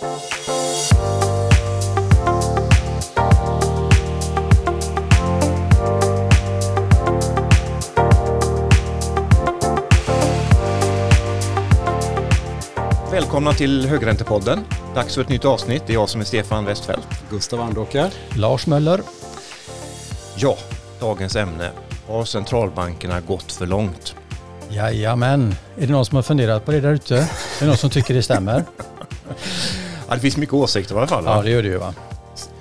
Välkomna till Högräntepodden. Dags för ett nytt avsnitt. Det är jag som är Stefan Westfeldt. Gustav Andåker. Lars Möller. Ja, dagens ämne. Har centralbankerna gått för långt? Jajamän. Är det någon som har funderat på det där ute? Är det någon som tycker det stämmer? Ja, det finns mycket åsikter i alla fall. Va? Ja, det gör det ju va.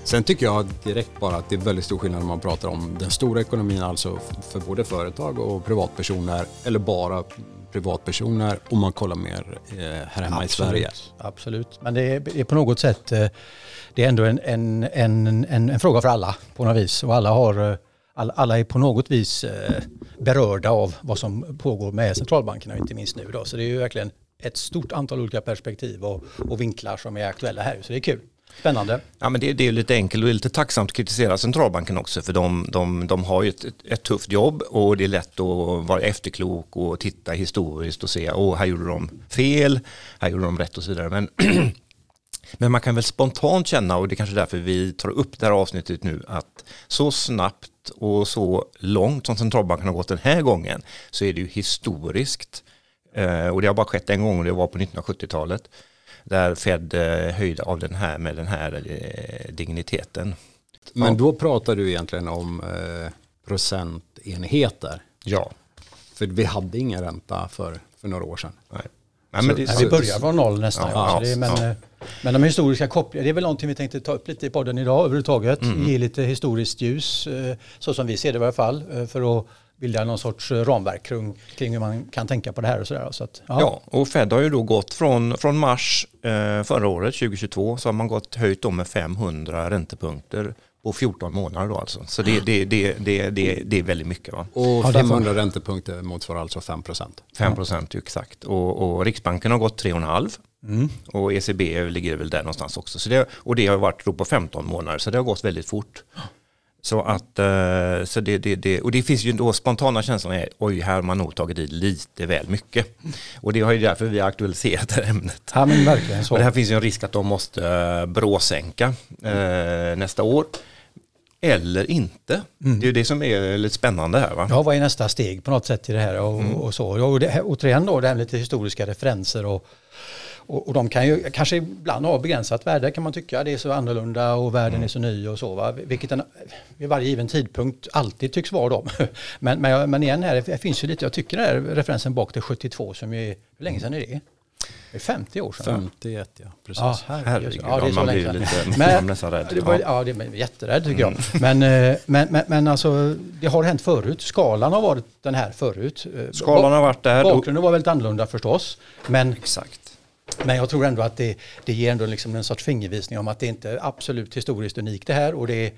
Sen tycker jag direkt bara att det är väldigt stor skillnad när man pratar om den stora ekonomin, alltså för både företag och privatpersoner, eller bara privatpersoner om man kollar mer eh, här hemma Absolut. i Sverige. Absolut. Men det är, på något sätt eh, det är ändå en, en, en, en, en fråga för alla på något vis. Och alla, har, eh, alla, är på något vis berörda av vad som pågår med centralbankerna, inte minst nu. Då. Så det är ju verkligen ett stort antal olika perspektiv och, och vinklar som är aktuella här. Så det är kul. Spännande. Ja, men det, det är lite enkelt och lite tacksamt att kritisera centralbanken också för de, de, de har ju ett, ett, tufft jobb och det är lätt att vara efterklok och titta historiskt och se åh här gjorde de fel, här gjorde de rätt och så vidare. Men, men man kan väl spontant känna och det är kanske därför vi tar upp det här avsnittet nu att så snabbt och så långt som centralbanken har gått den här gången så är det ju historiskt och det har bara skett en gång och det var på 1970-talet där Fed eh, höjde av den här med den här eh, digniteten. Men Ja. då pratar du egentligen om eh, procentenheter. Ja. För vi hade ingen ränta för, för några år sedan. Nej. Nej, men det, Nej, vi börjar från noll nästan. Ja, så ja, det men, ja. eh, men de historiska kopplingarna, det är väl någonting vi tänkte ta upp lite i podden idag överhuvudtaget. Mm. Ge lite historiskt ljus, eh, så som vi ser det i varje fall, eh, för att bilda någon sorts eh, ramverk kring, kring hur man kan tänka på det här och sådär. Så att, ja. Ja, och Fed har ju då gått från, från mars eh, förra året, 2022, så har man gått höjt dem med 500 räntepunkter på 14 månader då alltså. Så det, det, det, det, det, det är väldigt mycket va. Och Ja, det får- 500 räntepunkter motsvarar alltså 5 procent. 5 procent exakt. Och, och Riksbanken har gått 3,5 Mm. och ECB ligger väl där någonstans också. Så det, och det har varit då på 15 månader så det har gått väldigt fort. Så att, eh, så det, det, det, och det finns ju då spontana känslan är, oj här har man nog tagit i lite väl mycket. Och det har ju därför vi har aktualiserat det här ämnet. ja, men verkligen så. Och det här finns ju en risk att de måste eh, bråsänka eh, nästa år. Eller inte. Det är ju det som är lite spännande här va? Ja, vad är nästa steg på något sätt i det här och, och så. Och det, återigen då, det här med lite historiska referenser och, och, och de kan ju kanske ibland ha begränsat värde kan man tycka. Det är så annorlunda och världen är så ny och så. Va? Vilket den, vid varje given tidpunkt alltid tycks vara dem. Men, men, men igen här, det finns ju lite, jag tycker den här referensen bak till 72 som ju är, hur länge sedan är det? Det är 50 år sedan. va? 51 ja, precis. Ja, Herregud, ja, det är ja, så man länge blir lite Men- nästan rädd. Det var, Ja. det är jätterädd tycker jag. Men, eh, men, men, men alltså, det har hänt förut. Skalan har varit den här förut. Eh, Skalan har varit där. Bakgrunden var väldigt annorlunda förstås. Men, Exakt men jag tror ändå att det, det ger ändå liksom en sorts fingervisning om att det inte är absolut historiskt unikt det här. Och det, är-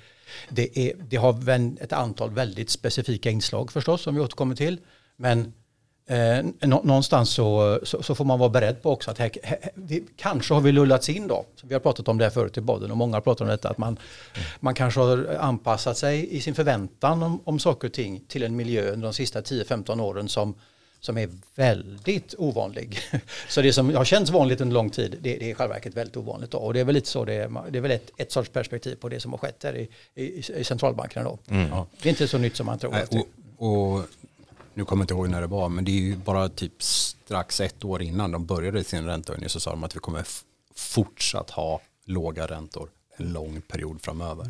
det, är, det har ett antal väldigt specifika inslag förstås som vi återkommer till. Men eh, någonstans så, så, så får man vara beredd på också att här, här, vi, kanske har vi lullats in då. Vi har pratat om det här förut i podden och många har pratat om detta. Att man, man kanske har anpassat sig i sin förväntan om, om saker och ting till en miljö under de sista 10-15 åren som som är väldigt ovanlig. Så det som har känts vanligt under lång tid, det, det är i själva verket väldigt ovanligt. Då. Och det är väl lite så, det är, det är väl ett, ett sorts perspektiv på det som har skett här i, i, i centralbankerna då. Ja. Det är inte så nytt som man tror. Nej, och, och nu kommer jag inte ihåg när det var, men det är ju bara typ strax ett år innan de började sin räntehöjning så sa de att vi kommer fortsatt ha låga räntor en lång period framöver.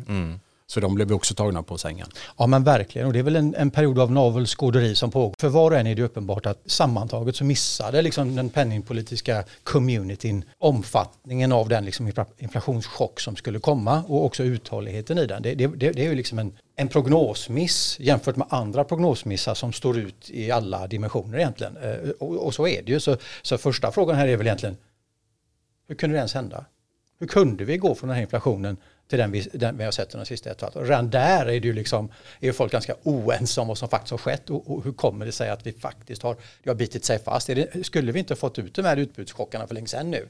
Så de blev också tagna på sängen. Ja men verkligen och det är väl en, en period av navelskåderi som pågår. För var och en är det uppenbart att sammantaget så missade liksom den penningpolitiska communityn omfattningen av den liksom inflationschock som skulle komma och också uthålligheten i den. Det, det, det, det är ju liksom en, en prognosmiss jämfört med andra prognosmissar som står ut i alla dimensioner egentligen. Eh, och, och så är det ju. Så, så första frågan här är väl egentligen hur kunde det ens hända? Hur kunde vi gå från den här inflationen till den vi, den vi har sett under de sista ett och ett halvt? Redan där är det ju liksom, är ju folk ganska oense om vad som faktiskt har skett och, och hur kommer det sig att vi faktiskt har, det har bitit sig fast? Det, skulle vi inte fått ut de här utbudschockarna för länge sedan nu?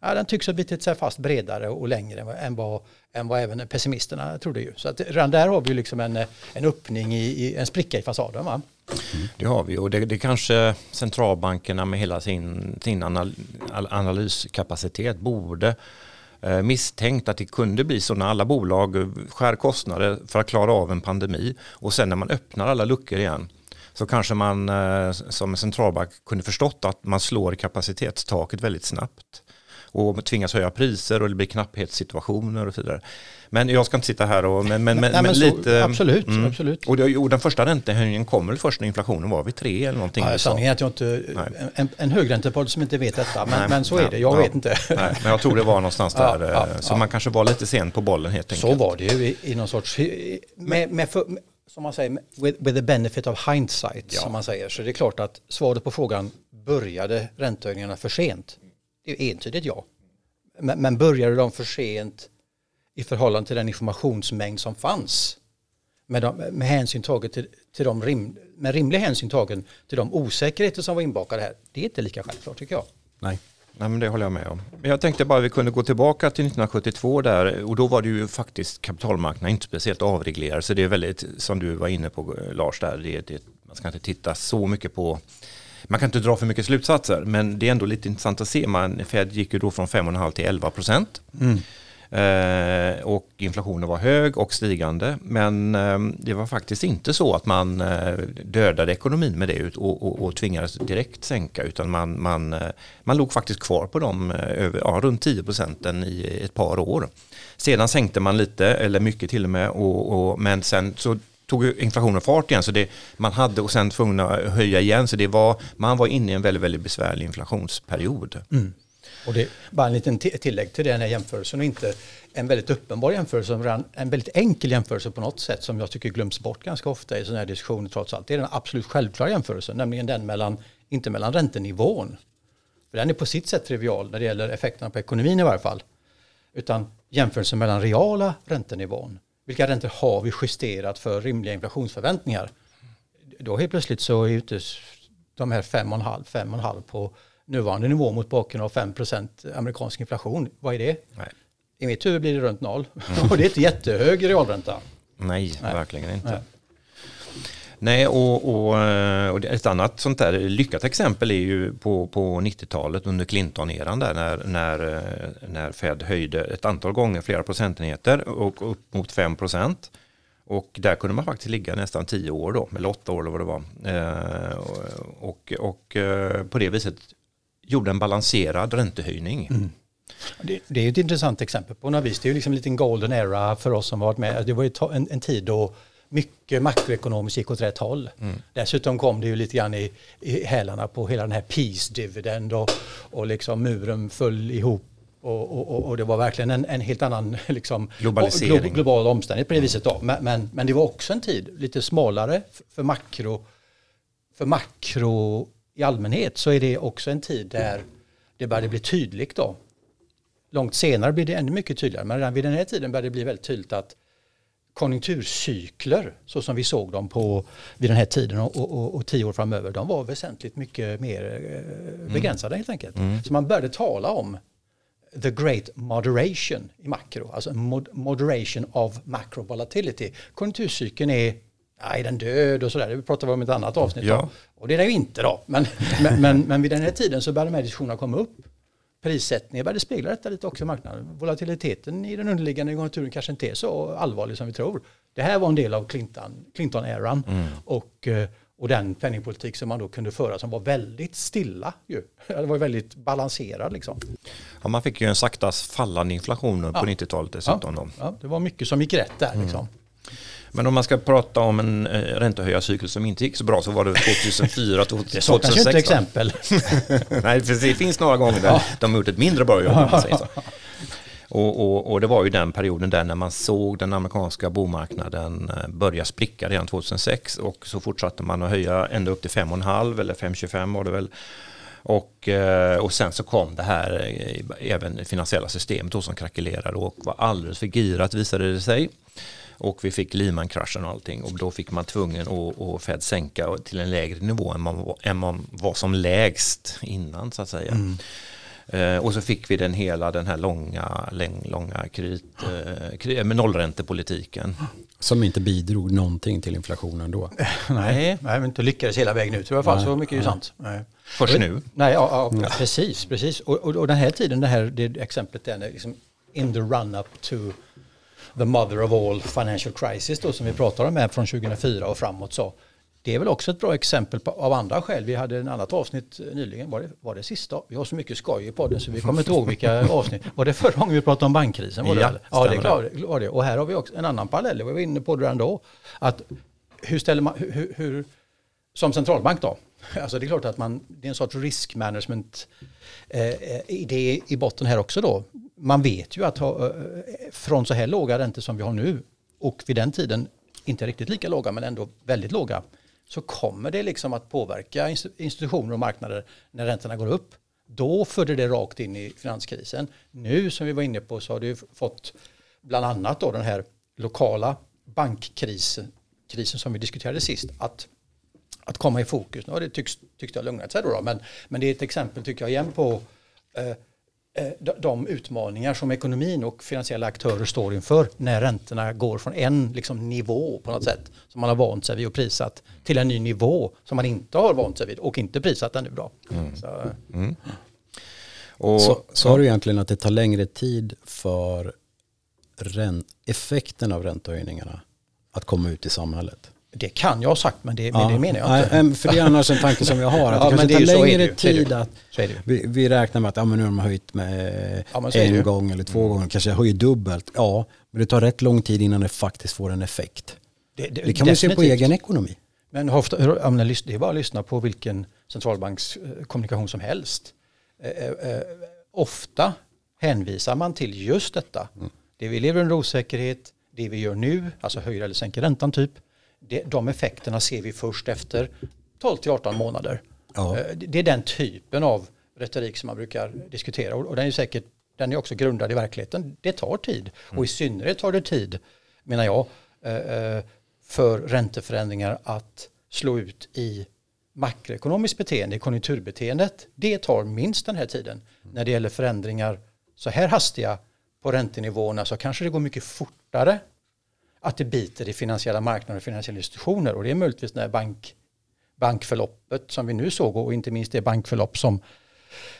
Ja, den tycks ha bitit sig fast bredare och längre än vad, än vad, än vad även pessimisterna trodde ju. Så att redan där har vi ju liksom en, en öppning i, i en spricka i fasaden. Va? Mm. Det har vi och det, det kanske centralbankerna med hela sin, sin anal, analyskapacitet borde Eh, misstänkt att det kunde bli så när alla bolag eh, skär kostnader för att klara av en pandemi. Och sen när man öppnar alla luckor igen så kanske man eh, som centralbank kunde förstått att man slår kapacitetstaket väldigt snabbt och tvingas höja priser och det blir knapphetssituationer och så vidare. Men jag ska inte sitta här och... Men, men, Nej, men, men så, lite... absolut, absolut. Och, det, och den första räntehöjningen kom väl först när inflationen var vid tre eller någonting? Ja, sanningen är att jag inte, Nej. en, en högräntepodd som inte vet detta, men, Nej, men så är det, jag ja. vet inte. Nej, men jag tror det var någonstans där. ja, så ja. man kanske var lite sen på bollen helt enkelt. Så var det ju i, i någon sorts, med, med, för, med, som man säger, with, with the benefit of hindsight, som man säger. Så det är klart att svaret på frågan, började räntehöjningarna för sent? Det är entydigt ja. Men, men började de för sent i förhållande till den informationsmängd som fanns? Med, de, med hänsyn taget till, till de rim, med rimlig hänsyn tagen till de osäkerheter som var inbakade här. Det är inte lika självklart tycker jag. Nej. Nej, men det håller jag med om. Men jag tänkte bara att vi kunde gå tillbaka till 1972 där och då var det ju faktiskt kapitalmarknaden inte speciellt avreglerad. Så det är väldigt, som du var inne på Lars, där, det, det, man ska inte titta så mycket på man kan inte dra för mycket slutsatser, men det är ändå lite intressant att se. Man, Fed gick ju då från 5,5 till 11 procent. Eh, och inflationen var hög och stigande. Men eh, det var faktiskt inte så att man eh, dödade ekonomin med det ut- och, och, och tvingades direkt sänka. Utan man, man, eh, man låg faktiskt kvar på de eh, över, ja, runt 10 procenten i ett par år. Sedan sänkte man lite, eller mycket till och med. Och, och, men sen så tog inflationen fart igen. Så det, man hade och sen tvungna att höja igen. Så det var, man var inne i en väldigt, väldigt besvärlig inflationsperiod. Mm. Och det bara en liten tillägg till den här jämförelsen och inte en väldigt uppenbar jämförelse, utan en väldigt enkel jämförelse på något sätt som jag tycker glöms bort ganska ofta i sådana här diskussioner trots allt. Det är den absolut självklara jämförelsen, nämligen den mellan, inte mellan räntenivån, för den är på sitt sätt trivial när det gäller effekterna på ekonomin i varje fall, utan jämförelsen mellan reala räntenivån. Vilka räntor har vi justerat för rimliga inflationsförväntningar? Då helt plötsligt så är inte de här 5,5 5,5 på nuvarande nivå mot bakgrund av 5% amerikansk inflation. Vad är det? Nej. I mitt huvud blir det runt noll. Och det är inte jättehög realränta. Nej, Nej. verkligen inte. Nej. Nej, och, och, eh, och ett annat sånt där lyckat exempel är ju på, på 90-talet under Clinton-eran där när, när, eh, när Fed höjde ett antal gånger flera procentenheter och upp mot 5 procent. Och där kunde man faktiskt ligga nästan 10 år då, eller 8 år eller vad det var. Eh, och, och på det viset gjorde en balanserad räntehöjning. Mm. Det, det är ett intressant exempel på något vis. Det är ju liksom en liten golden era för oss som varit med. Det var ju en, en tid då mycket makroekonomiskt gick åt rätt håll. Dessutom kom det ju lite grann i, i hälarna på hela den här peace dividend och, och liksom muren föll ihop. Och, och, och- det var verkligen en, en helt annan liksom, Globalisering. glo- global omständighet på det viset. Då. Men, men, men det var också en tid lite smalare för, för makro. För makro i allmänhet så är det också en tid där det började bli tydligt då. Långt senare blir det ännu mycket tydligare, men redan vid den här tiden började det bli väldigt tydligt att konjunkturcykler, så som vi såg dem på vid den här tiden och, och, och, tio år framöver, de var väsentligt mycket mer eh, begränsade helt enkelt. Så man började tala om the great moderation i makro, alltså mod moderation of macro volatility. Konjunkturcykeln är, är den död och sådär, det pratar vi om i ett annat avsnitt. Ja. Och det är den ju inte då, men, men, men, men vid den här tiden så började de här diskussionerna komma upp. Prissättningen började spegla detta lite också i marknaden. Volatiliteten i den underliggande konjunkturen kanske inte är så allvarlig som vi tror. Det här var en del av Clinton- Clinton-eran och, eh, och den penningpolitik som man då kunde föra som var väldigt stilla. Ju. Det var väldigt balanserad liksom. Ja, man fick ju en sakta fallande inflation på Ja. 90-talet dessutom. Då. Ja, det var mycket som gick rätt där liksom. Men om man ska prata om en eh, räntehöjarcykel som inte gick så bra så var det 2004, Det saknas ju inte 2006. exempel. Nej, det finns några gånger där de har gjort ett mindre bra jobb. Och, och, och det var ju den perioden där när man såg den amerikanska bomarknaden eh, börja spricka redan 2006 och så fortsatte man att höja ända upp till 5,5 eller 5,25 var det väl. Och, eh, och sen så kom det här även finansiella systemet då som krackelerade och var alldeles för girat visade det sig. Och vi fick Lehman-kraschen och allting och då fick man tvungen att, att Fed sänka till en lägre nivå än man, var- än man var som lägst innan så att säga. Eh, och så fick vi den hela den här långa, läng, långa kredit, eh, kredit, med nollräntepolitiken. Som inte bidrog någonting till inflationen då. Nej, nej, men inte lyckades hela vägen ut i alla fall. Så mycket är ju sant. Nej. Först nu. Nej, ja, ja, precis, precis. Och, och, och den här tiden, det här det exemplet, den är liksom in the run-up to the mother of all financial crisis då som vi pratar om här från 2004 och framåt så det är väl också ett bra exempel på, av andra skäl. Vi hade en annat avsnitt nyligen, var det, var det sista? Vi har så mycket skoj i podden så vi kommer inte ihåg vilka avsnitt. Var det förra gången vi pratade om bankkrisen? Var det, ja, ja, det är klart, det. Och här har vi också en annan parallell, vi var inne på det redan då. Att hur ställer man, hur, hur, som centralbank då, alltså det är klart att man, det är en sorts risk management eh, idé i botten här också då. Man vet ju att ha, eh, från så här låga räntor som vi har nu och vid den tiden inte riktigt lika låga men ändå väldigt låga så kommer det liksom att påverka institutioner och marknader när räntorna går upp. Då förde det rakt in i finanskrisen. Nu som vi var inne på så har det fått bland annat då den här lokala bankkrisen krisen som vi diskuterade sist att, att komma i fokus. Nu har det tycks, tyckte jag lugnat sig då, då, men, men det är ett exempel tycker jag igen på Eh, de utmaningar som ekonomin och finansiella aktörer står inför när räntorna går från en liksom, nivå på något sätt som man har vant sig vid och prisat till en ny nivå som man inte har vant sig vid och inte prisat ännu bra. Mm. Så. Mm. Och, så, så har du egentligen att det tar längre tid för effekten av räntehöjningarna att komma ut i samhället. Det kan jag ha sagt men det, ja. men det menar jag inte. Nej, för det är annars en tanke som jag har. Att ja, det kanske tar längre tid att vi, vi, räknar med att ja, men nu har de höjt med ja, en gång eller två mm. gånger. Kanske höjer dubbelt. Ja, men det tar rätt lång tid innan det faktiskt får en effekt. Det, det, det kan man se på egen ekonomi. Men ofta, det är bara att lyssna på vilken centralbankskommunikation som helst. Eh, eh, eh, ofta hänvisar man till just detta. Mm. Det vi lever under osäkerhet, det vi gör nu, alltså höjer eller sänker räntan typ, det, de effekterna ser vi först efter 12 till 18 månader. Ja. Eh, det är den typen av retorik som man brukar diskutera och den är säkert den är också grundad i verkligheten. Det tar tid mm. och i synnerhet tar det tid menar jag eh, eh, för ränteförändringar att slå ut i makroekonomiskt beteende, i konjunkturbeteendet. Det tar minst den här tiden. Mm. När det gäller förändringar så här hastiga på räntenivåerna så kanske det går mycket fortare att det biter i finansiella marknader och finansiella institutioner och det är möjligtvis när bank, bankförloppet som vi nu såg och inte minst det bankförlopp som,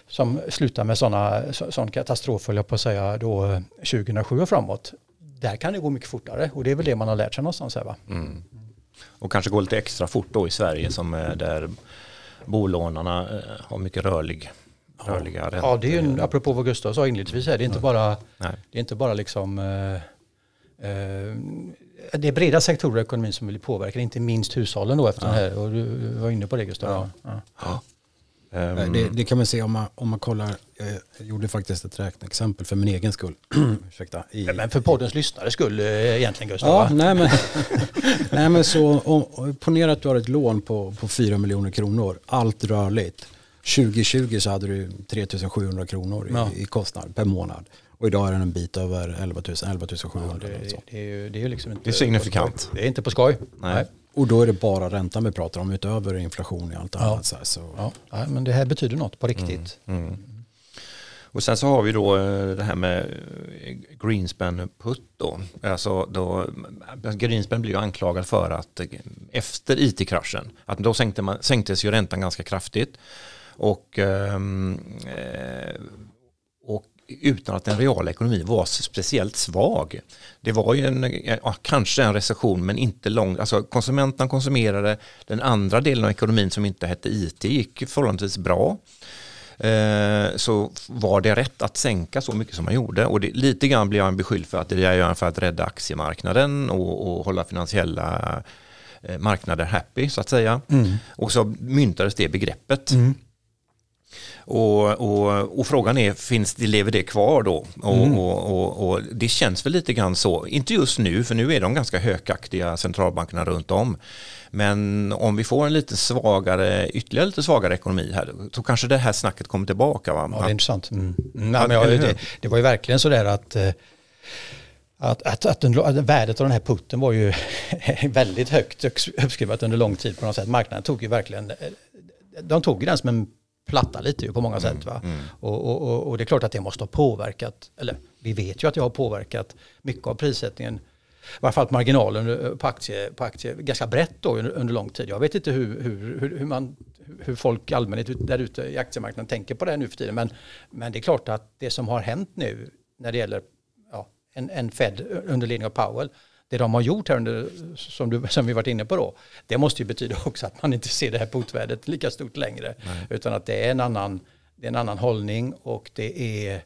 som slutar med sådana sån katastrof, jag på att säga, då 2007 eh, och framåt. Där kan det gå mycket fortare och det är väl det man har lärt sig någonstans här va? Mm. Och kanske gå lite extra fort då i Sverige som där bolånarna eh, har mycket rörlig rörliga räntor. Ja, det är ju, apropå vad Gustav sa inledningsvis, det är inte bara, Nej. det är inte bara liksom eh, Eh, det är breda sektorer i ekonomin som vill påverka, inte minst hushållen då efter ja. här. Och du var inne på det Gustav. Ja. ja. ja. Det, det, kan man se om man, om man kollar, jag gjorde faktiskt ett räkneexempel för min egen skull. Ursäkta. I, men för poddens lyssnare skull eh, egentligen Gustav? Ja, nej men, nej men så, om, ponera att du har ett lån på, på 4 miljoner kronor, allt rörligt. 2020 så hade du 3700 kronor i, ja. i kostnad per månad. Och idag är den en bit över 11 000, 11 700. Ja, det, det, är ju, det är liksom inte det är signifikant. Det är inte på skoj. Nej. Nej. Och då är det bara räntan vi pratar om utöver inflation och allt ja. annat. Så, så. Ja. ja. men det här betyder något på riktigt. Mm. Mm. Och sen så har vi då eh, det här med eh, Greenspan putt då. Alltså då Greenspan blir ju anklagad för att eh, efter it-kraschen, att då sänkte man, sänktes ju räntan ganska kraftigt. Och, ehm, och utan att den reala ekonomin var speciellt svag. Det var ju en, ja, kanske en recession men inte lång, alltså konsumenterna konsumerade, den andra delen av ekonomin som inte hette IT gick förhållandevis bra. Eh, så var det rätt att sänka så mycket som man gjorde och det, lite grann blev han beskylld för att det är för att rädda aktiemarknaden och, och hålla finansiella eh, marknader happy så att säga. Mm. Och så myntades det begreppet. Mm. Och, och, och, frågan är, finns det, lever det kvar då? Och, mm. och, det känns väl lite grann så, inte just nu, för nu är de ganska hökaktiga centralbankerna runt om. Men om vi får en lite svagare, ytterligare lite svagare ekonomi här, så kanske det här snacket kommer tillbaka. Va? Ja, det är intressant. Mm. Nej, men jag, det, det, var ju verkligen sådär att eh, att, att, att, den, att värdet av den här putten var ju väldigt högt uppskrivet under lång tid på något sätt. Marknaden tog ju verkligen, eh, de tog den som en platta lite ju på många sätt. Va? Mm. Och, och, och, det är klart att det måste ha påverkat, eller vi vet ju att det har påverkat mycket av prissättningen, i varje fall på marginalen på aktier, på aktier ganska brett då under, under lång tid. Jag vet inte hur, hur, hur, man hur folk allmänhet där ute i aktiemarknaden tänker på det nu för tiden. Men, men det är klart att det som har hänt nu när det gäller en, en Fed under ledning av Powell. Det de har gjort här under, som, du, som vi varit inne på då, det måste ju betyda också att man inte ser det här putvärdet lika stort längre. Nej. Utan att det är en annan, det är en annan hållning och det är,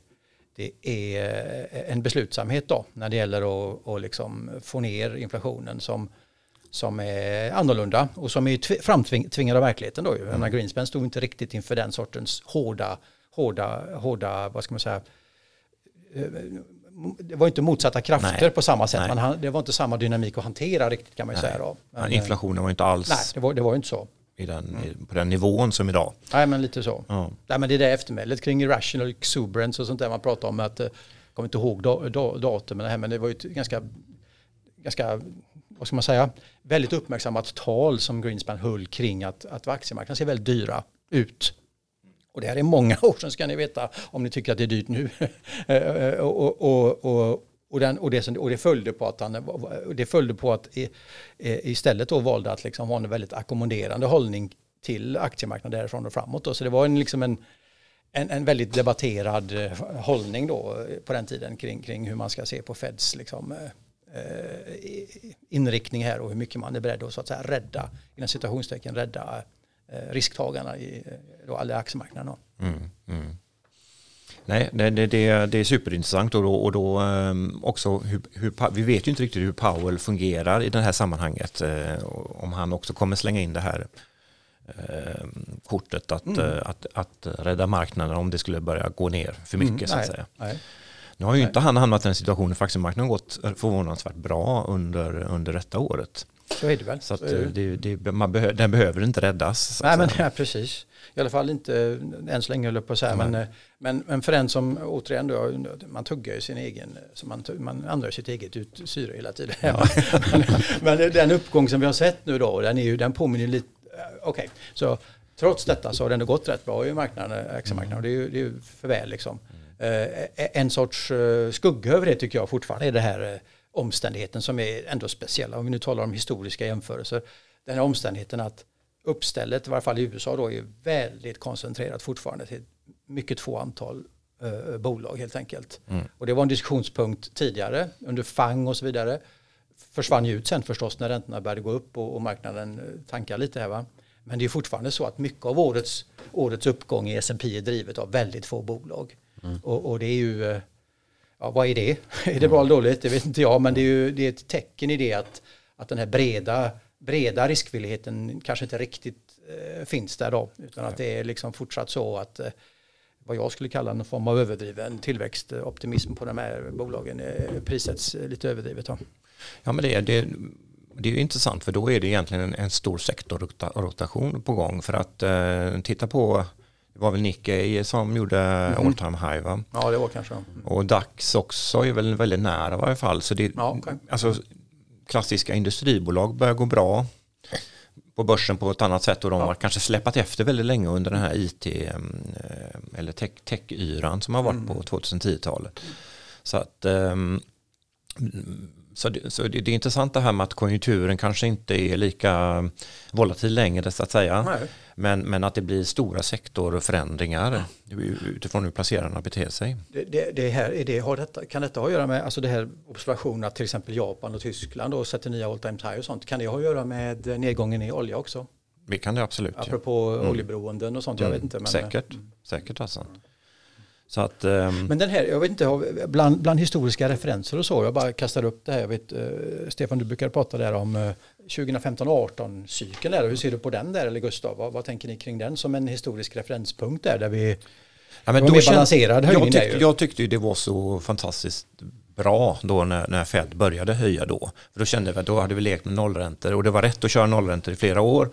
det är en beslutsamhet då när det gäller att, att liksom få ner inflationen som, som är annorlunda och som är framtvingad av verkligheten då. Mm. Greenspan stod inte riktigt inför den sortens hårda, hårda, hårda, vad ska man säga, eh, det var inte motsatta krafter Nej. på samma sätt. Man, det var inte samma dynamik att hantera riktigt kan man ju säga. Då. Men, inflationen var inte alls... Nej, det var, det var inte så. I den, mm. på den nivån som idag. Nej, men lite så. Ja. Nej, men det är det eftermälet kring irrational exuberance och sånt där man pratar om. Att, jag eh, kommer inte ihåg datum, men det var ju ett ganska, ganska vad ska man säga, väldigt uppmärksammat tal som Greenspan höll kring att, att aktiemarknaden ser väldigt dyra ut. Och det här är många år sedan ska ni veta om ni tycker att det är dyrt nu. Eh, eh, och, och, och, och, den, och, det, som, och det följde på att han det följde på att i, eh, istället då valde att liksom ha en väldigt ackommoderande hållning till aktiemarknaden därifrån och framåt. Då. Så det var en, liksom en, en, en väldigt debatterad hållning då på den tiden kring, kring hur man ska se på Feds liksom, eh, inriktning här och hur mycket man är beredd att så att säga rädda, inom situationstecken rädda risktagarna i eh, då alla aktiemarknaderna. Mm, mm. Nej, det, det, det, är superintressant och då, och då också hur, hur, vi vet ju inte riktigt hur Powell fungerar i det här sammanhanget. Om han också kommer slänga in det här kortet att, mm. att, att rädda marknaden om det skulle börja gå ner för mycket mm, så att nej, säga. Nej. Nu har ju inte han hamnat i den situationen för aktiemarknaden har gått förvånansvärt bra under, under detta året. Så är det väl. Så att det, det, man behö, den behöver inte räddas. Nej, men, ja, precis. I alla fall inte än så länge, höll på att säga. Men, men, men för en som, återigen, då, man tuggar ju sin egen, så man, man andrar sitt eget ut syre hela tiden. Ja. men, men, den uppgång som vi har sett nu då, den, är ju, den påminner lite, okej, okay. så trots detta så har det ändå gått rätt bra i marknaden, aktiemarknaden. Mm. Det är ju, det är ju för väl liksom. Eh, en sorts eh, skugga över det tycker jag fortfarande är det här eh, omständigheten som är ändå speciella. Om vi nu talar om historiska jämförelser. Den här omständigheten att uppstället, i varje fall i USA då, är väldigt koncentrerat fortfarande till mycket få antal uh, bolag helt enkelt. Mm. Och det var en diskussionspunkt tidigare under FANG och så vidare. Försvann ju ut sen förstås när räntorna började gå upp och, och marknaden tankar lite här va. Men det är fortfarande så att mycket av årets, årets uppgång i S&P är drivet av väldigt få bolag. Mm. Och, och, det är ju, eh, ja vad är det? är det bra eller dåligt? Det vet inte jag, men det är ju det är ett tecken i det att, att den här breda, breda riskvilligheten kanske inte riktigt eh, finns där då. Utan att det är liksom fortsatt så att eh, vad jag skulle kalla en form av överdriven tillväxtoptimism på de här bolagen eh, prissätts eh, lite överdrivet. Då. Ja men det är, det, det är intressant för då är det egentligen en, en stor sektorrotation på gång för att eh, titta på det var väl Nikkei som gjorde mm. all time high va? Ja det var kanske. Mm. Och DAX också är väl väldigt nära i varje fall. Så det, ja, okay. alltså, klassiska industribolag börjar gå bra på börsen på ett annat sätt och de ja. har kanske släpat efter väldigt länge under den här IT eh, eller tech-yran som har varit mm. på 2010-talet. Så att um, så, det, så det, det, är intressant det här med att konjunkturen kanske inte är lika volatil längre så att säga. Men, men att det blir stora sektorförändringar utifrån hur placerarna beter sig. Det, det, här, är det, har detta, kan detta ha att göra med alltså det här observationen att till exempel Japan och Tyskland och sätter nya all time high och sånt. Kan det ha att göra med nedgången i olja också? Det kan det absolut. Apropå ja. mm. oljeberoenden och sånt, jag mm. vet inte. Men, säkert, mm. säkert alltså. Så att, um... Men den här, jag vet inte, bland, bland, historiska referenser och så, jag bara kastar upp det här. Jag vet, uh, Stefan, du brukar prata där om uh, 2015-18 cykeln där. Hur ser du på den där, eller Gustav? Vad, vad, tänker ni kring den som en historisk referenspunkt där, där vi Ja, men då mer balanserad höjning jag, tyckte, jag tyckte det var så fantastiskt bra då när, när Fed började höja då. För då kände vi att då hade vi lekt med nollräntor och det var rätt att köra nollräntor i flera år.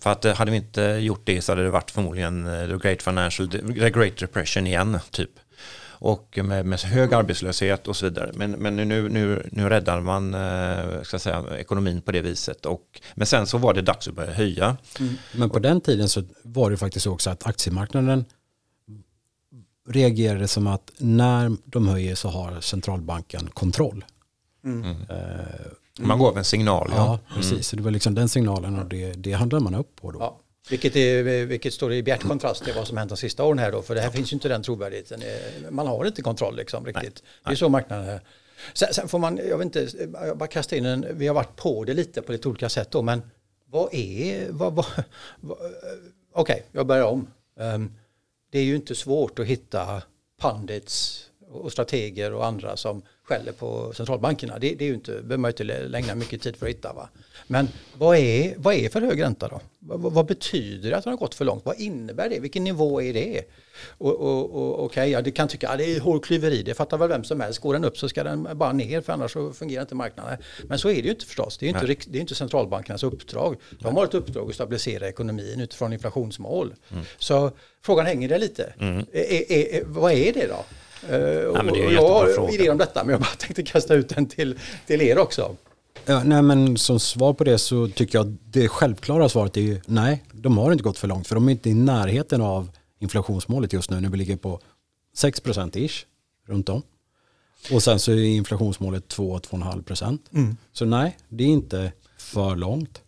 För att eh, hade vi inte gjort det så hade det varit förmodligen eh, the great financial, the great depression igen typ. Och med, med hög arbetslöshet och så vidare. Men, men nu, nu, nu räddar man eh, ska säga, ekonomin på det viset. Och, men sen så var det dags att börja höja. Mm. Men på den tiden så var det faktiskt också att aktiemarknaden reagerade som att när de höjer så har centralbanken kontroll. Mm. Mm. Man gav en signal. Ja, ja mm. precis. Så det var liksom den signalen och det, det handlade man upp på då. Ja. Vilket, är, vilket står i bjärt kontrast till vad som hänt de sista åren här då. För det här finns ju inte den trovärdigheten. Man har inte kontroll liksom riktigt. Nej. Det är så marknaden är. Sen, sen, får man, jag vet inte, jag bara kasta in en, vi har varit på det lite på lite olika sätt då, men vad är, vad, vad, vad okej, okay, jag börjar om. Um, det är ju inte svårt att hitta pandits och strateger och andra som skäller på centralbankerna. Det, det är ju inte, behöver man inte lägga mycket tid för att hitta. Va? Men vad är, vad är för hög ränta då? Vad, vad, betyder det att den har gått för långt? Vad innebär det? Vilken nivå är det? Och, och, och, okay, ja, det kan tycka att ja, det är hårklyveri, det fattar väl vem som helst. Går den upp så ska den bara ner för annars så fungerar inte marknaden. Men så är det ju inte förstås. Det är inte, det är inte centralbankernas uppdrag. De har ett uppdrag att stabilisera ekonomin utifrån inflationsmål. Mm. Så frågan hänger där lite. Mm. Är, är, är, vad är det då? Uh, ja, men det är jag har idéer om detta men jag bara tänkte kasta ut den till, till er också. Ja, nej, men som svar på det så tycker jag det självklara svaret är ju nej, de har inte gått för långt för de är inte i närheten av inflationsmålet just nu när vi ligger på 6% ish runt om. Och sen så är inflationsmålet 2-2,5 procent. Mm. Så nej, det är inte för långt.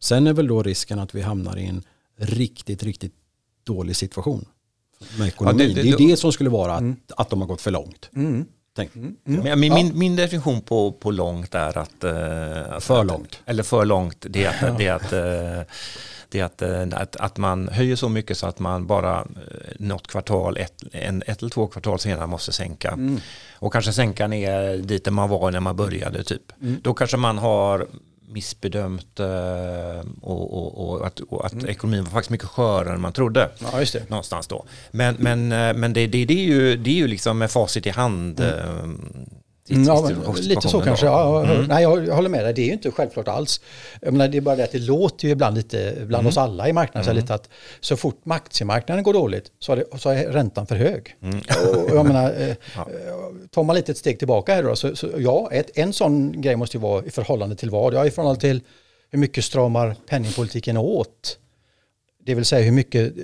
Sen är väl då risken att vi hamnar i en riktigt, riktigt dålig situation med ekonomin. Ja, det, det, det, är det som skulle vara att, mm. att de har gått för långt. Mm. Tänk. Mm. Mm. Min, min, min, definition på, på långt är att... Uh, för långt. eller för långt, det är att, det är att, uh, det är att, uh, att, att, man höjer så mycket så att man bara något kvartal, ett, en, ett eller två kvartal senare måste sänka. Mm. Och kanske sänka ner dit där man var när man började typ. Mm. Då kanske man har missbedömt eh, och, och, och, att, och att mm. ekonomin var faktiskt mycket skörare än man trodde. Ja, just det. Någonstans då. Men, men, eh, men det, det, det, är ju, det är ju liksom med facit i hand. Mm. Eh, ja, lite så kanske. Ja, mm. Nej, jag håller med dig. Det är ju inte självklart alls. Menar, det är bara det att det låter ju ibland lite bland mm. oss alla i marknaden mm. så, lite att så fort aktiemarknaden går dåligt så är, det, så är räntan för hög. Mm. Och, jag menar, ja. tar man lite ett steg tillbaka här då, så, så ja, ett, en sån grej måste ju vara i förhållande till vad? Ja, i förhållande till hur mycket stramar penningpolitiken åt? Det vill säga hur mycket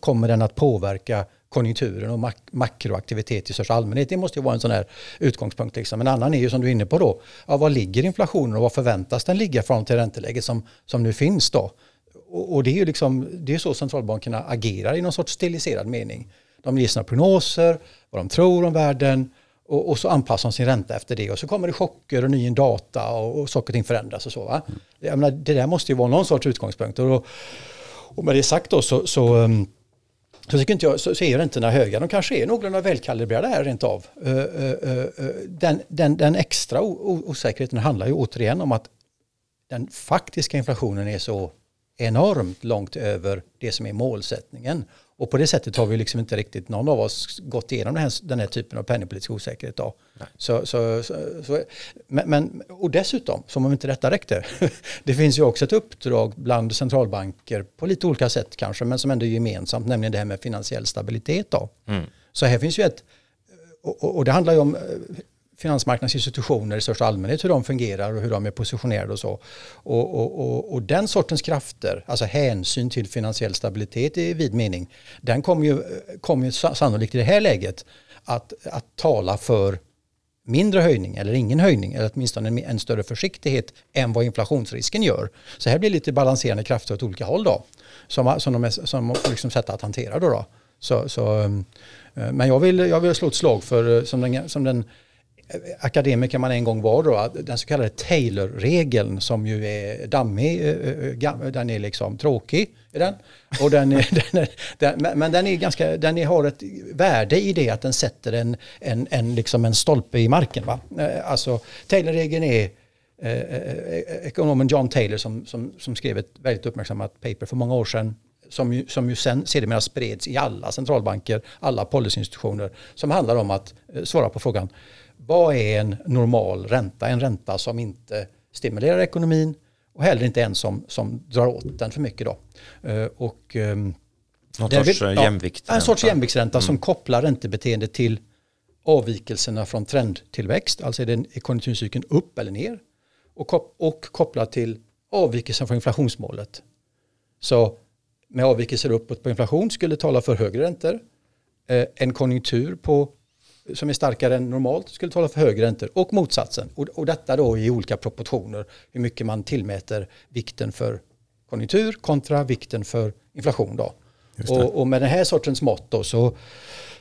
kommer den att påverka konjunkturen och mak makroaktivitet i största allmänhet. Det måste ju vara en sån här utgångspunkt. Liksom. En annan är ju som du är inne på då, ja, vad ligger inflationen och vad förväntas den ligga från till ränteläget som, som nu finns då? Och, och det är ju liksom, det är så centralbankerna agerar i någon sorts stiliserad mening. De ger sina prognoser, vad de tror om världen och, och, så anpassar de sin ränta efter det och så kommer det chocker och ny data och, och saker och ting förändras och så. Va? Jag menar, det där måste ju vara någon sorts utgångspunkt. Och, och med det sagt då så, så um, så, tycker inte jag, så, så är räntorna höga. De kanske är någorlunda välkalibrerade här rent av. Uh, uh, uh, den, den, den, extra osäkerheten handlar ju återigen om att den faktiska inflationen är så enormt långt över det som är målsättningen. Och på det sättet har vi liksom inte riktigt någon av oss gått igenom den här, den här typen av penningpolitisk osäkerhet. Då. Så, så, så, så, men, men, och dessutom, som om inte detta räckte, det finns ju också ett uppdrag bland centralbanker på lite olika sätt kanske, men som ändå är gemensamt, nämligen det här med finansiell stabilitet. Då. Mm. Så här finns ju ett, och, och det handlar ju om finansmarknadsinstitutioner i största allmänhet, hur de fungerar och hur de är positionerade och så. Och, och, och, och, den sortens krafter, alltså hänsyn till finansiell stabilitet i vid mening, den kommer ju, kom ju sannolikt i det här läget att, att tala för mindre höjning eller ingen höjning eller åtminstone en, en större försiktighet än vad inflationsrisken gör. Så här blir lite balanserande krafter åt olika håll då som, som de, är, som får liksom sätta att hantera då. då. Så, så, eh, men jag vill, jag vill slå ett slag för eh, som den, som den Eh, akademiker man en gång var då, den så kallade Taylor-regeln som ju är dammig, eh, eh, den är liksom tråkig. Är den. Och den är, den är, den, men den, är ganska, den är, har ett värde i det att den sätter en, en, en, liksom en stolpe i marken. Va? Alltså Taylor-regeln är eh, ekonomen John Taylor som, som, som skrev ett väldigt uppmärksammat paper för många år sedan som ju, som ju sen sedermera spreds i alla centralbanker, alla policyinstitutioner, som handlar om att svara på frågan vad är en normal ränta? En ränta som inte stimulerar ekonomin och heller inte en som, som drar åt den för mycket. Då. Eh, och, ehm, Någon sorts vill, jämvikt? en sorts jämviktsränta mm. som kopplar räntebeteendet till avvikelserna från trendtillväxt, alltså är den konjunkturcykeln upp eller ner och, kop och kopplat till avvikelsen från inflationsmålet. Så med avvikelser uppåt på inflation skulle tala för högre räntor. Eh, en konjunktur på som är starkare än normalt skulle tala för högre räntor och motsatsen. Och, och detta då i olika proportioner, hur mycket man tillmäter vikten för konjunktur kontra vikten för inflation. Då. Och, och, med den här sortens mått då så,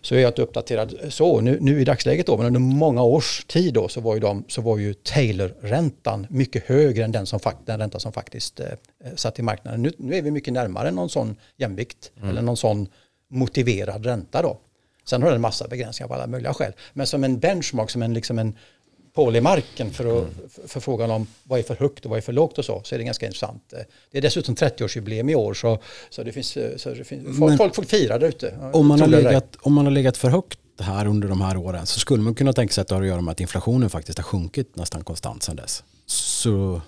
så är jag inte uppdaterad så. Nu, nu i dagsläget då, men under många års tid då så var ju, de, så var ju Taylor-räntan mycket högre än den, som, den ränta som faktiskt eh, satt i marknaden. Nu, nu är vi mycket närmare någon sån jämvikt mm. eller någon sån motiverad ränta då. Sen har den en massa begränsningar på alla möjliga skäl. Men som en benchmark, som en, liksom en pål i marken för, att, mm. för, frågan om vad är för högt och vad är för lågt och så, så är det ganska intressant. Det är dessutom 30-årsjubileum i år så, så det finns, så det finns folk, folk får fira där ute. Om man, har legat, om man har legat för högt här under de här åren så skulle man kunna tänka sig att det har att göra med att inflationen faktiskt har sjunkit nästan konstant sedan dess. Så,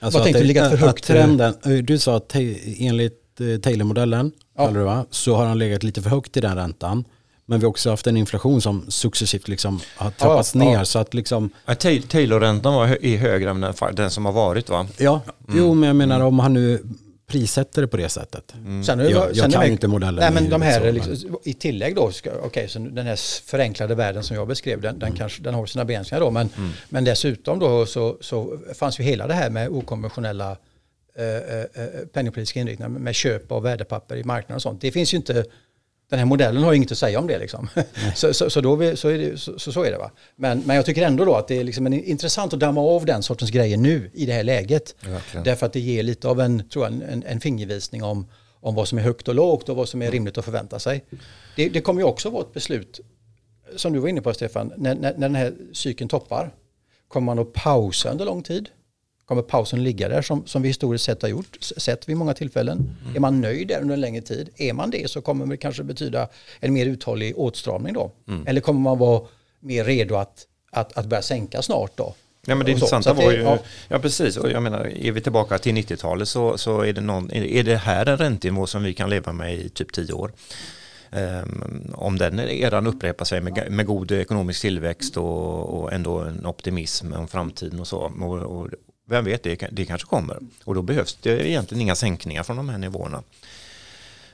alltså Vad tänkte du legat för högt? Trenden, du sa att enligt eh, Taylor-modellen ja. så har han legat lite för högt i den räntan. Men vi har också haft en inflation som successivt liksom har trappats ja, ner. Ja. Så att liksom... Taylor-räntan var är högre än den som har varit va? Ja, mm. jo men jag menar om han nu prissätter det på det sättet. Mm. Sen, jag, jag sen kan med, inte modellen. Nej, men de här, liksom, I tillägg då, okej, okay, så den här förenklade världen som jag beskrev, den, den, mm. kanske, den har sina begränsningar då, men, mm. men dessutom då så, så fanns ju hela det här med okonventionella eh, eh, eh penningpolitiska inriktningar med köp av värdepapper i marknaden och sånt. Det finns ju inte den här modellen har inget att säga om det. Liksom. så, så, så, då vi, så, är det, så, så, är det. Va? Men, men jag tycker ändå då att det är liksom en, intressant att damma av den sortens grejer nu i det här läget. Ja, Därför att det ger lite av en, tror jag, en, en fingervisning om, om vad som är högt och lågt och vad som är rimligt att förvänta sig. Det, det kommer ju också vara ett beslut, som du var inne på Stefan, när, när, när den här cykeln toppar. Kommer man att pausa under lång tid? Kommer pausen ligga där som, som vi historiskt sett har gjort, sett vid många tillfällen. Mm. Är man nöjd där under en längre tid, är man det så kommer det kanske betyda en mer uthållig åtstramning då. Mm. Eller kommer man vara mer redo att, att, att börja sänka snart då? Ja men det intressanta var ju, ja. ja. precis, och jag menar är vi tillbaka till 90-talet så, så är, det någon, är det här en räntenivå som vi kan leva med i typ 10 år. Um, om den eran upprepar sig med, med god ekonomisk tillväxt och, och, ändå en optimism om framtiden och så. Och, och, vem vet, det, det kanske kommer. Och då behövs det egentligen inga sänkningar från de här nivåerna.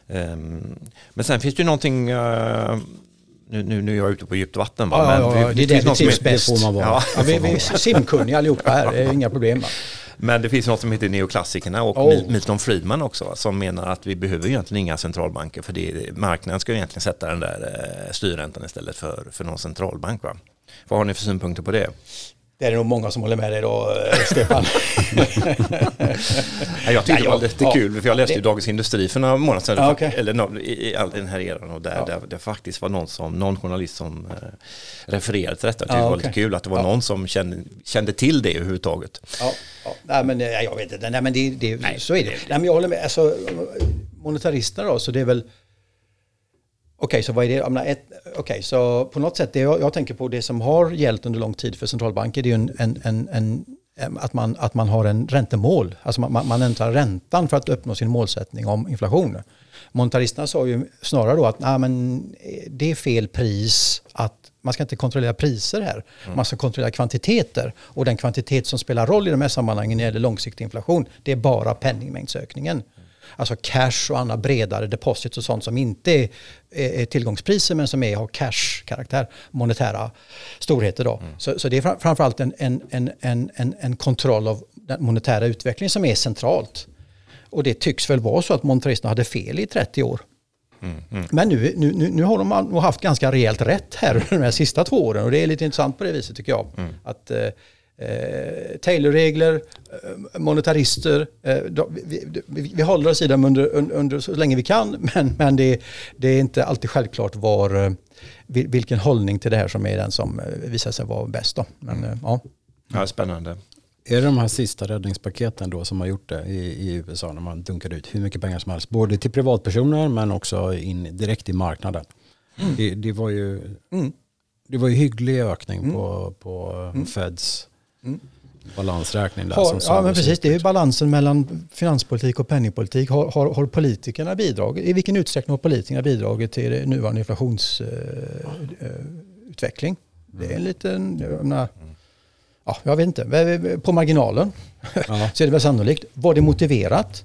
Um, men sen finns det ju någonting, uh, nu, nu, nu är jag ute på djupt vatten. Ja, men ja, ja, det, det är det vi trivs bäst. Det får man vara. Ja, ja, vi, vi är simkunniga allihopa här, det är inga problem. Men det finns något som heter neoklassikerna och oh. Milton Friedman också som menar att vi behöver egentligen inga centralbanker för det, marknaden ska egentligen sätta den där eh, styrräntan istället för, för någon centralbank. Va? Vad har ni för synpunkter på det? Det är nog många som håller med dig då, eh, Stefan. jag tyckte det var lite ja, kul, för jag läste ju Dagens Industri för några månader sedan, ja, okay. eller i, all den här eran, och där, ja. där det faktiskt var någon, som, någon journalist som eh, refererade till detta. Jag tyckte ja, det var okay. lite kul att det var någon som kände, kände till det överhuvudtaget. Ja, ja. Nej, men eh, jag vet inte, nej, men det, det, nej, så är det. Nej, men jag håller med, alltså, monetaristerna då, så det är väl Okej, så vad är det? Okej, okay, så på något sätt, det jag, jag, tänker på det som har gällt under lång tid för centralbanker, det är en, en, en, en att, man, att man har en räntemål. Alltså man, man ändrar räntan för att uppnå sin målsättning om inflation. Monetaristerna sa ju snarare då att nej, men det är fel pris att man ska inte kontrollera priser här. Mm. Man ska kontrollera kvantiteter. Och den kvantitet som spelar roll i de här sammanhangen när det gäller långsiktig inflation, det är bara penningmängdsökningen alltså cash och andra bredare deposits och sånt som inte är, är tillgångspriser men som är, har cash-karaktär, monetära storheter. Då. Mm. Så, så det är framförallt en, en, en, en, en kontroll av den monetära utvecklingen som är centralt. Och det tycks väl vara så att monetaristerna hade fel i 30 år. Mm, mm. Men nu, nu, nu har de haft ganska rejält rätt här under de här sista två åren och det är lite intressant på det viset tycker jag. Mm. Att eh, Taylorregler, eh, monetarister. Eh, då, vi, vi, vi, håller oss i dem under, under, så länge vi kan men, men det, det är inte alltid självklart var, eh, vilken hållning till det här som är den som visar sig vara bäst. Då. Men, mm. ja. ja, spännande. Är det de här sista räddningspaketen då som har gjort det i, i USA när man dunkar ut hur mycket pengar som helst, både till privatpersoner men också in direkt i marknaden? Mm. Det, det, var ju, mm. det var ju hygglig ökning mm. på, på mm. Feds Mm. Balansräkning där. Har, ja, men precis. Det är balansen mellan finanspolitik och penningpolitik. Har, har, har politikerna bidragit? I vilken utsträckning har politikerna bidragit till nuvarande inflationsutveckling? Uh, uh, det är en liten... Jag, menar, ja, jag vet inte. På marginalen ja. så är det väl sannolikt. Var det motiverat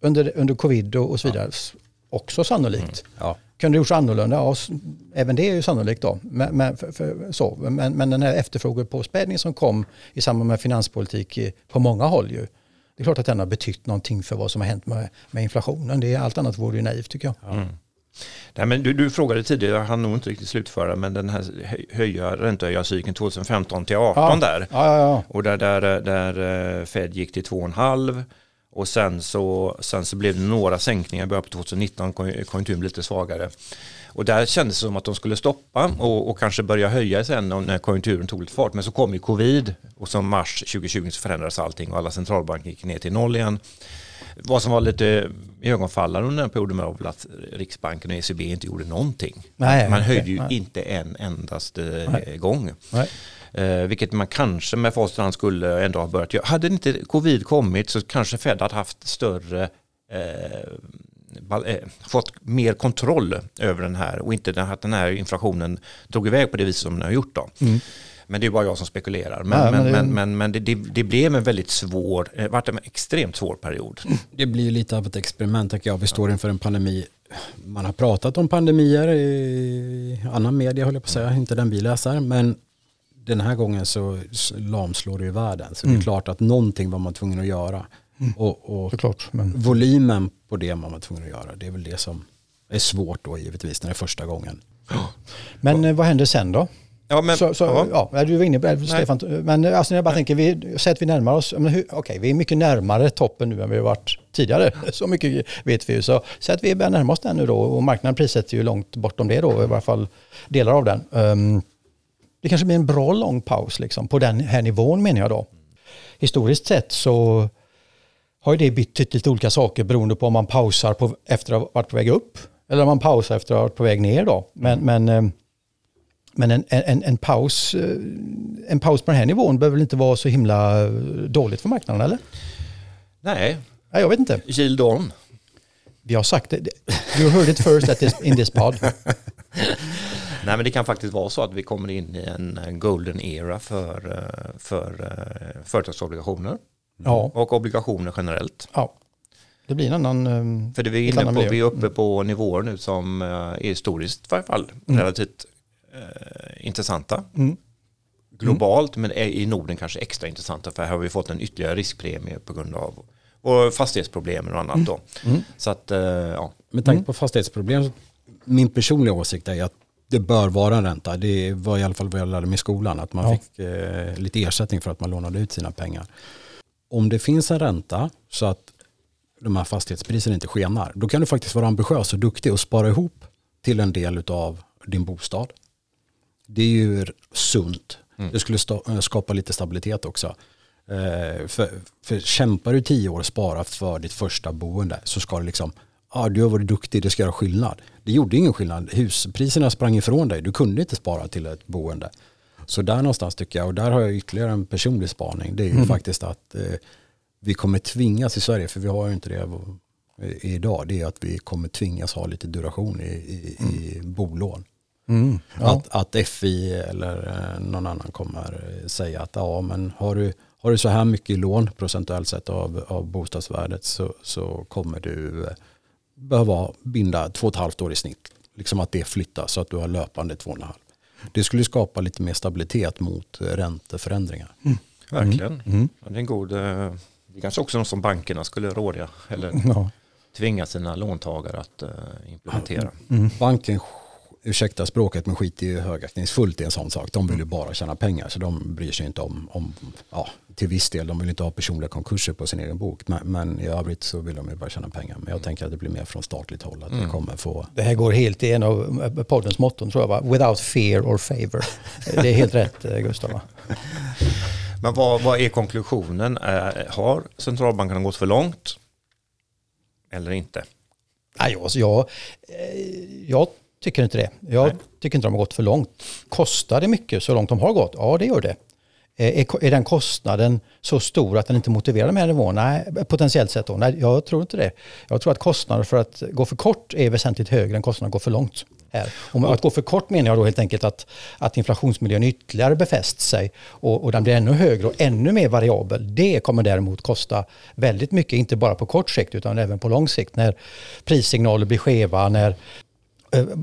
under, under covid och, och så vidare? Ja. Också sannolikt. Mm. Ja. Kunde det gjorts annorlunda? Ja, även det är ju sannolikt då. Men, men, för, för, så. men, men den här efterfrågepåspädningen som kom i samband med finanspolitik på många håll ju. Det är klart att den har betytt någonting för vad som har hänt med, med inflationen. Det är, allt annat vore ju naivt tycker jag. Mm. Nej, men du, du frågade tidigare, jag hann nog inte riktigt slutföra, men den här höja räntehöjarcykeln 2015 till 18 Ja. där. Ja, ja. Och där, där, där eh, Fed gick till 2,5 och sen så, sen så blev det några sänkningar i början på 2019, kon- konjunkturen blev lite svagare. Och där kändes det som att de skulle stoppa och, och kanske börja höja sen när konjunkturen tog lite fart. Men så kom ju covid och som mars 2020 så förändrades allting och alla centralbanker gick ner till noll igen. Vad som var lite ögonfallande under den perioden var väl att Riksbanken och ECB inte gjorde någonting. Nej, Man höjde ju nej. inte en endaste Nej. gång. Nej. Eh, vilket man kanske med facit hand skulle ändå ha börjat göra. Hade inte covid kommit så kanske Fed hade haft större eh, eh, fått mer kontroll över den här och inte att den här inflationen drog iväg på det viset som den har gjort. Då. Men det är bara jag som spekulerar. Men, Ja, men men, det- men, men, men det, det, det blev en väldigt svår, eh, vart en extremt svår period. Det blir lite av ett experiment tycker jag. Vi står inför en pandemi. Man har pratat om pandemier i annan media höll jag på att säga, inte den vi läser. Men den här gången så lamslår det ju världen. Så det är klart att någonting var man tvungen att göra. Och, och Såklart. Men, volymen på det man var tvungen att göra, det är väl det som är svårt då givetvis när det är första gången. men eh, vad hände sen då? Ja, men, så, så, ja. ja. du var inne på det, Stefan. Men eh, alltså, jag bara tänker, vi, säg att vi närmar oss, men hur- okej, vi är mycket närmare toppen nu än vi har varit tidigare. Så mycket vet vi ju. Så säg att vi börjar närma oss den nu då och marknaden prissätter ju långt bortom det då, i varje fall delar av den. Ehm, det kanske blir en bra lång paus liksom, på den här nivån menar jag då. Historiskt sett så har ju det betytt lite olika saker beroende på om man pausar på, efter att ha varit på väg upp eller om man pausar efter att ha varit på väg ner då. Men, men, eh, men en, en, en, paus, eh, en paus på den här nivån behöver väl inte vara så himla dåligt för marknaden eller? Nej, Nej, jag vet inte. yield on. Vi har sagt det. You heard it first at this, in this pod. Nej men det kan faktiskt vara så att vi kommer in i en en golden era för, eh, för eh, företagsobligationer Ja, och obligationer generellt. ja. Det blir en annan... eh, För det vi är inne på, miljö. vi är uppe på nivåer nu som är historiskt i varje fall relativt eh, intressanta. Mm. Globalt men är i Norden kanske extra intressanta för här har vi fått en ytterligare riskpremie på grund av våra fastighetsproblem och annat då. Så att, eh, ja. Med tanke på fastighetsproblem, min personliga åsikt är att det bör vara en ränta. Det var i alla fall vad jag lärde mig i skolan, att man Ja. fick eh, lite ersättning för att man lånade ut sina pengar. Om det finns en ränta så att de här fastighetspriserna inte skenar, då kan du faktiskt vara ambitiös och duktig och spara ihop till en del av din bostad. Det är ju sunt. Det skulle eh, skapa lite stabilitet också. Eh, för, för kämpar du tio år och sparar för ditt första boende så ska det liksom, ja du har varit duktig, det ska göra skillnad. Det gjorde ingen skillnad. Huspriserna sprang ifrån dig, du kunde inte spara till ett boende. Så där någonstans tycker jag, och där har jag ytterligare en personlig spaning, det är ju faktiskt att eh, vi kommer tvingas i Sverige, för vi har ju inte det idag, det är att vi kommer tvingas ha lite duration i, i, i bolån. Mm, ja. Att, att FI eller eh, någon annan kommer eh, säga att ja, men har, du, har du så här mycket i lån procentuellt sett av, av bostadsvärdet så, så kommer du eh, behöva binda två och ett halvt år i snitt. Liksom att det flyttas så att du har löpande två och en halv. Det skulle skapa lite mer stabilitet mot eh, ränteförändringar. Verkligen. Mm. Ja, det är en god, eh, det är kanske också något som bankerna skulle råda eller Ja. tvinga sina låntagare att eh, implementera. Banken, ursäkta språket, men skiter ju högaktningsfullt i en sån sak. De vill ju bara tjäna pengar så de bryr sig inte om, om ja, till viss del, de vill inte ha personliga konkurser på sin egen bok. Men, men i övrigt så vill de ju bara tjäna pengar. Men jag tänker att det blir mer från statligt håll, att vi kommer få Det här går helt i en av eh, poddens motton tror jag va? Without fear or favor. Det är helt rätt eh, Gustav va? Men vad, vad är konklusionen? Eh, har centralbankerna gått för långt? Eller inte? Nej, jag, jag, jag tycker inte det. Jag Nej. tycker inte de har gått för långt. Kostar det mycket så långt de har gått? Ja, det gör det. Eh, är, är den kostnaden så stor att den inte motiverar de här nivåerna? Nej, potentiellt sett då. Nej, jag tror inte det. Jag tror att kostnaden för att gå för kort är väsentligt högre än kostnaden att gå för långt. Här. Och att gå för kort menar jag då helt enkelt att, att inflationsmiljön ytterligare befäst sig och, och den blir ännu högre och ännu mer variabel. Det kommer däremot kosta väldigt mycket, inte bara på kort sikt utan även på lång sikt när prissignaler blir skeva, när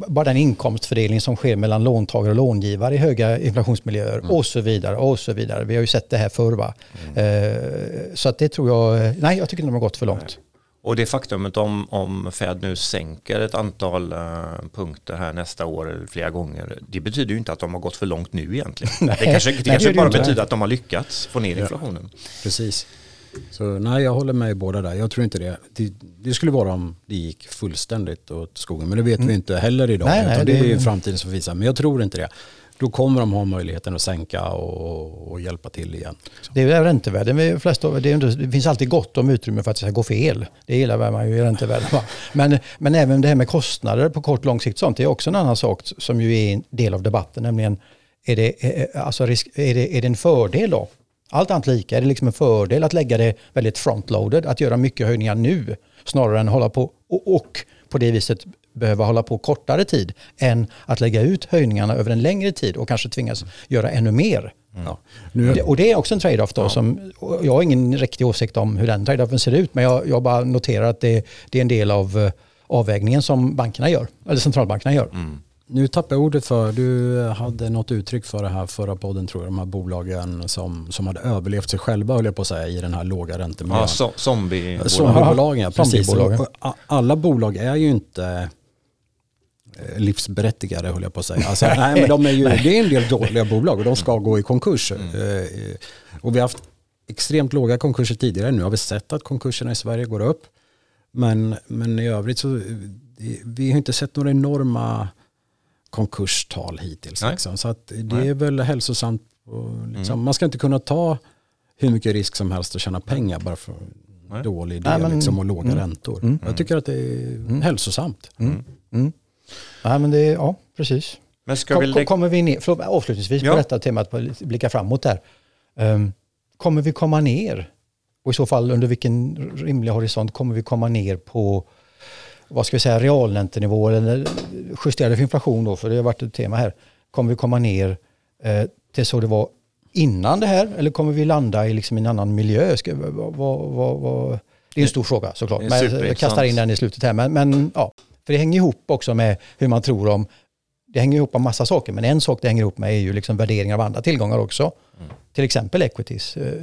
bara den inkomstfördelning som sker mellan låntagare och långivare i höga inflationsmiljöer och så vidare och så vidare. Vi har ju sett det här förr va. Eh, Så att det tror jag, nej jag tycker inte de har gått för långt. Och det faktumet om, om Fed nu sänker ett antal uh, punkter här nästa år flera gånger, det betyder ju inte att de har gått för långt nu egentligen. Nej, det kanske, det nej, kanske det bara betyder att de har lyckats få ner inflationen. Ja, precis. Så nej, jag håller med båda där. Jag tror inte det. det. det. skulle vara om det gick fullständigt åt skogen. Men det vet mm. vi inte heller idag. Nej, nej, det, det är framtiden som visar. Men jag tror inte det då kommer de ha möjligheten att sänka och, och hjälpa till igen. Det är räntevärden. Det, flesta, det, det finns alltid gott om utrymme för att det ska gå fel. Det gillar man ju i räntevärden. Men, men även det här med kostnader på kort och lång sikt, sånt det är också en annan sak som ju är en del av debatten. Nämligen, är det, alltså risk, är det, är det en fördel då? Allt annat lika, är det liksom en fördel att lägga det väldigt frontloaded, att göra mycket höjningar nu snarare än hålla på och, och på det viset behöva hålla på kortare tid än att lägga ut höjningarna över en längre tid och kanske tvingas göra ännu mer. Mm. Ja. Och det är också en trade-off då ja. som, jag har ingen riktig åsikt om hur den trade-offen ser ut men jag, jag bara noterar att det, det, är en del av eh, avvägningen som bankerna gör, eller centralbankerna gör. Mm. Nu tappar jag ordet för, du hade något uttryck för det här förra podden tror jag, de här bolagen som, som hade överlevt sig själva höll jag på att säga i den här låga räntemiljön. Ja, so zombiebolagen. Zombiebolagen, ja, precis. Alla bolag är ju inte Eh, livsberättigade höll jag på att säga. Alltså, nej, men de är ju, det är en del dåliga bolag och de ska gå i konkurs. Mm. Eh, och vi har haft extremt låga konkurser tidigare. Nu har vi sett att konkurserna i Sverige går upp. Men, men i övrigt så vi har inte sett några enorma konkurstal hittills. Liksom. Så att det Nej. är väl hälsosamt. Liksom, mm. Man ska inte kunna ta hur mycket risk som helst och tjäna pengar bara för Nej. dålig idé Nej, men, liksom, och låga mm. räntor. Mm. Jag tycker att det är mm. hälsosamt. Mm. Mm. Nej, men det, ja, precis. Men ska Kom, vi... Kommer vi ner, för, avslutningsvis ja. på detta temat, på blicka framåt där. Um, kommer vi komma ner? Och i så fall under vilken rimlig horisont kommer vi komma ner på vad ska vi säga, realräntenivå eller justerade för inflation då, för det har varit ett tema här. Kommer vi komma ner eh, till så det var innan det här eller kommer vi landa i liksom en annan miljö? Ska, vad, vad, vad, det är en stor fråga såklart, men jag kastar in den i slutet här. Men, men ja. För det hänger ihop också med hur man tror om, det hänger ihop med massa saker, men en sak det hänger ihop med är ju liksom värderingar av andra tillgångar också. Mm. Till exempel equities, eh,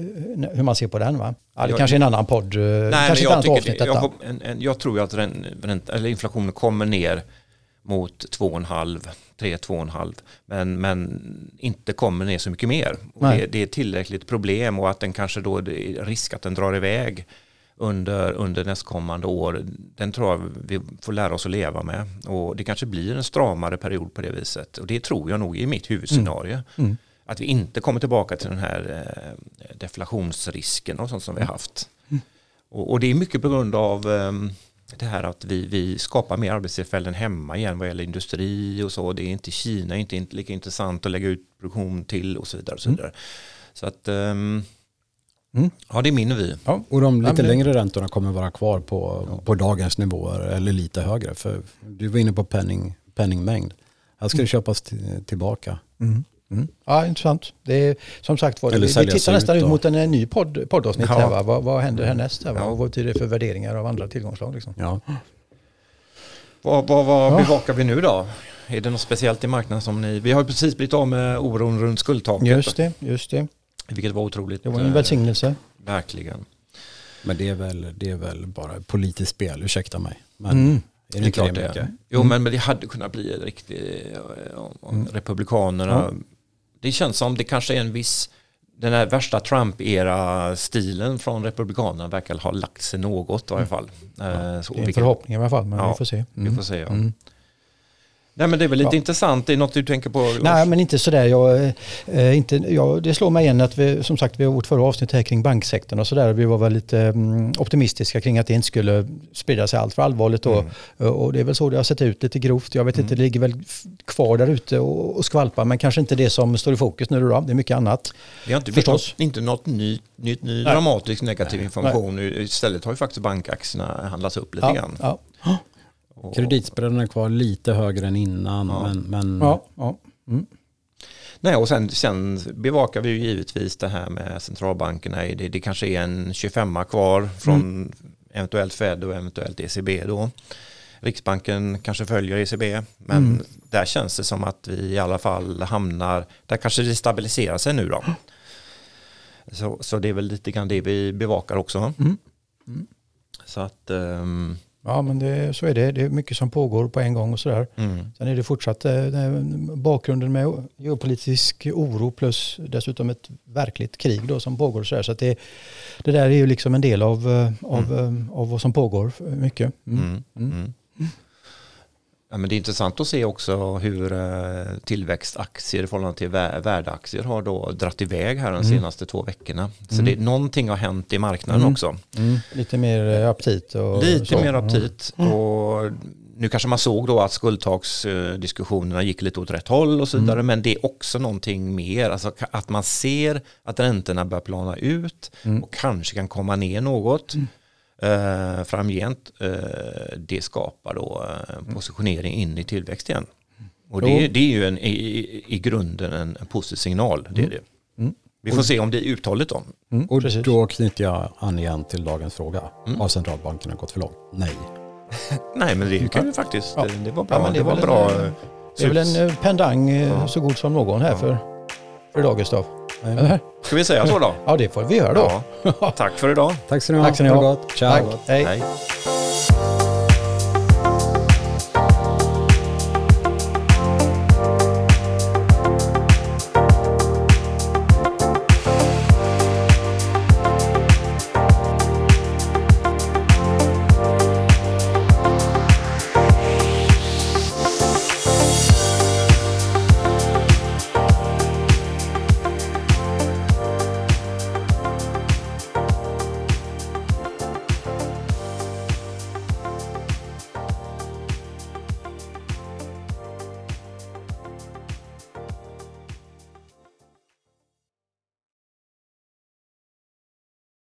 hur man ser på den va? Ja, det jag, kanske är en annan podd, eh, nej, kanske ett annat avsnitt det, jag, jag, tror att rent, eller inflationen kommer ner mot 2,5, 3, 2,5 men, men inte kommer ner så mycket mer. Det, det, är tillräckligt problem och att den kanske då, det är risk att den drar iväg under, under nästkommande år, den tror jag vi får lära oss att leva med. Och det kanske blir en stramare period på det viset. Och det tror jag nog i mitt huvudscenario. Mm. Mm. Att vi inte kommer tillbaka till den här eh, deflationsrisken och sånt som vi har haft. Mm. Och, och, det är mycket på grund av eh, det här att vi, vi skapar mer arbetstillfällen hemma igen vad gäller industri och så. Det är inte Kina, inte, inte lika intressant att lägga ut produktion till och så vidare. Och så, mm. vidare. så att um, Mm. Ja, det är min vy. Ja, och de lite ja, längre räntorna kommer vara kvar på, ja. på dagens nivåer eller lite högre. För du var inne på penning, penningmängd. Här ska mm. det köpas tillbaka. Mm. Mm. Ja, intressant. Det är, som sagt var, vi, vi tittar nästan ut mot en, en ny podd, poddavsnitt. Ja. Här, va? Vad, vad händer härnäst? Här, va? Ja. Och vad betyder det för värderingar av andra tillgångslag? Liksom? Ja. Vad, vad, vad ja. bevakar vi nu då? Är det något speciellt i marknaden som ni... Vi har precis blivit av med oron runt skuldtaket. Just det, just det. Vilket var otroligt. Det var en välsignelse. Eh, verkligen. Men det är, väl, det är väl bara politiskt spel, ursäkta mig. Men mm. är det, det är klart det är. Jo, mm. men, men det hade kunnat bli riktigt, eh, mm. Republikanerna, ja. det känns som det kanske är en viss, den här värsta Trump-era-stilen från Republikanerna verkar ha lagt sig något i varje fall. Ja. Eh, så, det är en förhoppning i alla fall, men ja, vi får se. Vi får se, ja. Nej men det är väl lite ja. intressant, det är något du tänker på? Lars? Nej men inte sådär, jag, eh, inte, jag, det slår mig igen att vi, som sagt vi har vårt förra avsnitt här kring banksektorn och sådär, vi var väl lite mm, optimistiska kring att det inte skulle sprida sig allt för allvarligt då. Mm. Och det är väl så det har sett ut lite grovt, jag vet mm. inte, det ligger väl kvar där ute och, och skvalpar men kanske inte det som står i fokus nu då, det är mycket annat. Det har inte förstås. Något, inte något nytt, nytt ny dramatisk negativ Nej. information, Nej. istället har ju faktiskt bankaktierna handlats upp lite ja, grann. Ja. Kreditspreaden är kvar lite högre än innan. Ja. Men, men... Ja, ja. Mm. Nej, och sen, sen, bevakar vi ju givetvis det här med centralbankerna. Det, det kanske är en 25 kvar från mm. eventuellt Fed och eventuellt ECB då. Riksbanken kanske följer ECB, men mm. där känns det som att vi i alla fall hamnar, där kanske det stabiliserar sig nu då. Så, så det är väl lite grann det vi bevakar också. Mm. Mm. Så att, um, Ja, men det, så är det. Det är mycket som pågår på en gång och sådär. mm, Sen är det fortsatt eh, bakgrunden med geopolitisk oro plus dessutom ett verkligt krig då som pågår. Och så där. så att det, det där är ju liksom en del av, eh, av, eh, av vad som pågår mycket. Mm. mm, mm. Ja, men det är intressant att se också hur eh, tillväxtaktier i förhållande till vä- värdeaktier har då dratt iväg här de Mm. senaste två veckorna. Så Mm. det, någonting har hänt i marknaden Mm. också. Mm. Lite mer eh, aptit och Lite så. mer aptit. Och nu kanske man såg då att skuldtaksdiskussionerna gick lite åt rätt håll och så vidare. Men det är också någonting mer. Alltså att man ser att räntorna börjar plana ut Mm. och kanske kan komma ner något. Eh, framgent, eh, det skapar då eh, positionering in i tillväxt igen. Och det, det är ju en, i, i, grunden en, en positiv signal. Det är det. Mm. Vi får se om det är uthålligt då. Mm, Och precis. då knyter jag an igen till dagens fråga. Mm. Har centralbankerna gått för långt? Nej. Nej men det kan ju faktiskt, Ja. det var bra. Ja, det det är var väl bra. en, eh, Det är väl en eh, pendang eh, Ja. så god som någon här Ja. för, för idag Gustav. Eller? Ska vi säga så då? Ja det får vi göra då. Ja. Tack för idag. Tack ska ni ha. Tack ska ni Ha. Ciao. Tack. Hej. Hej.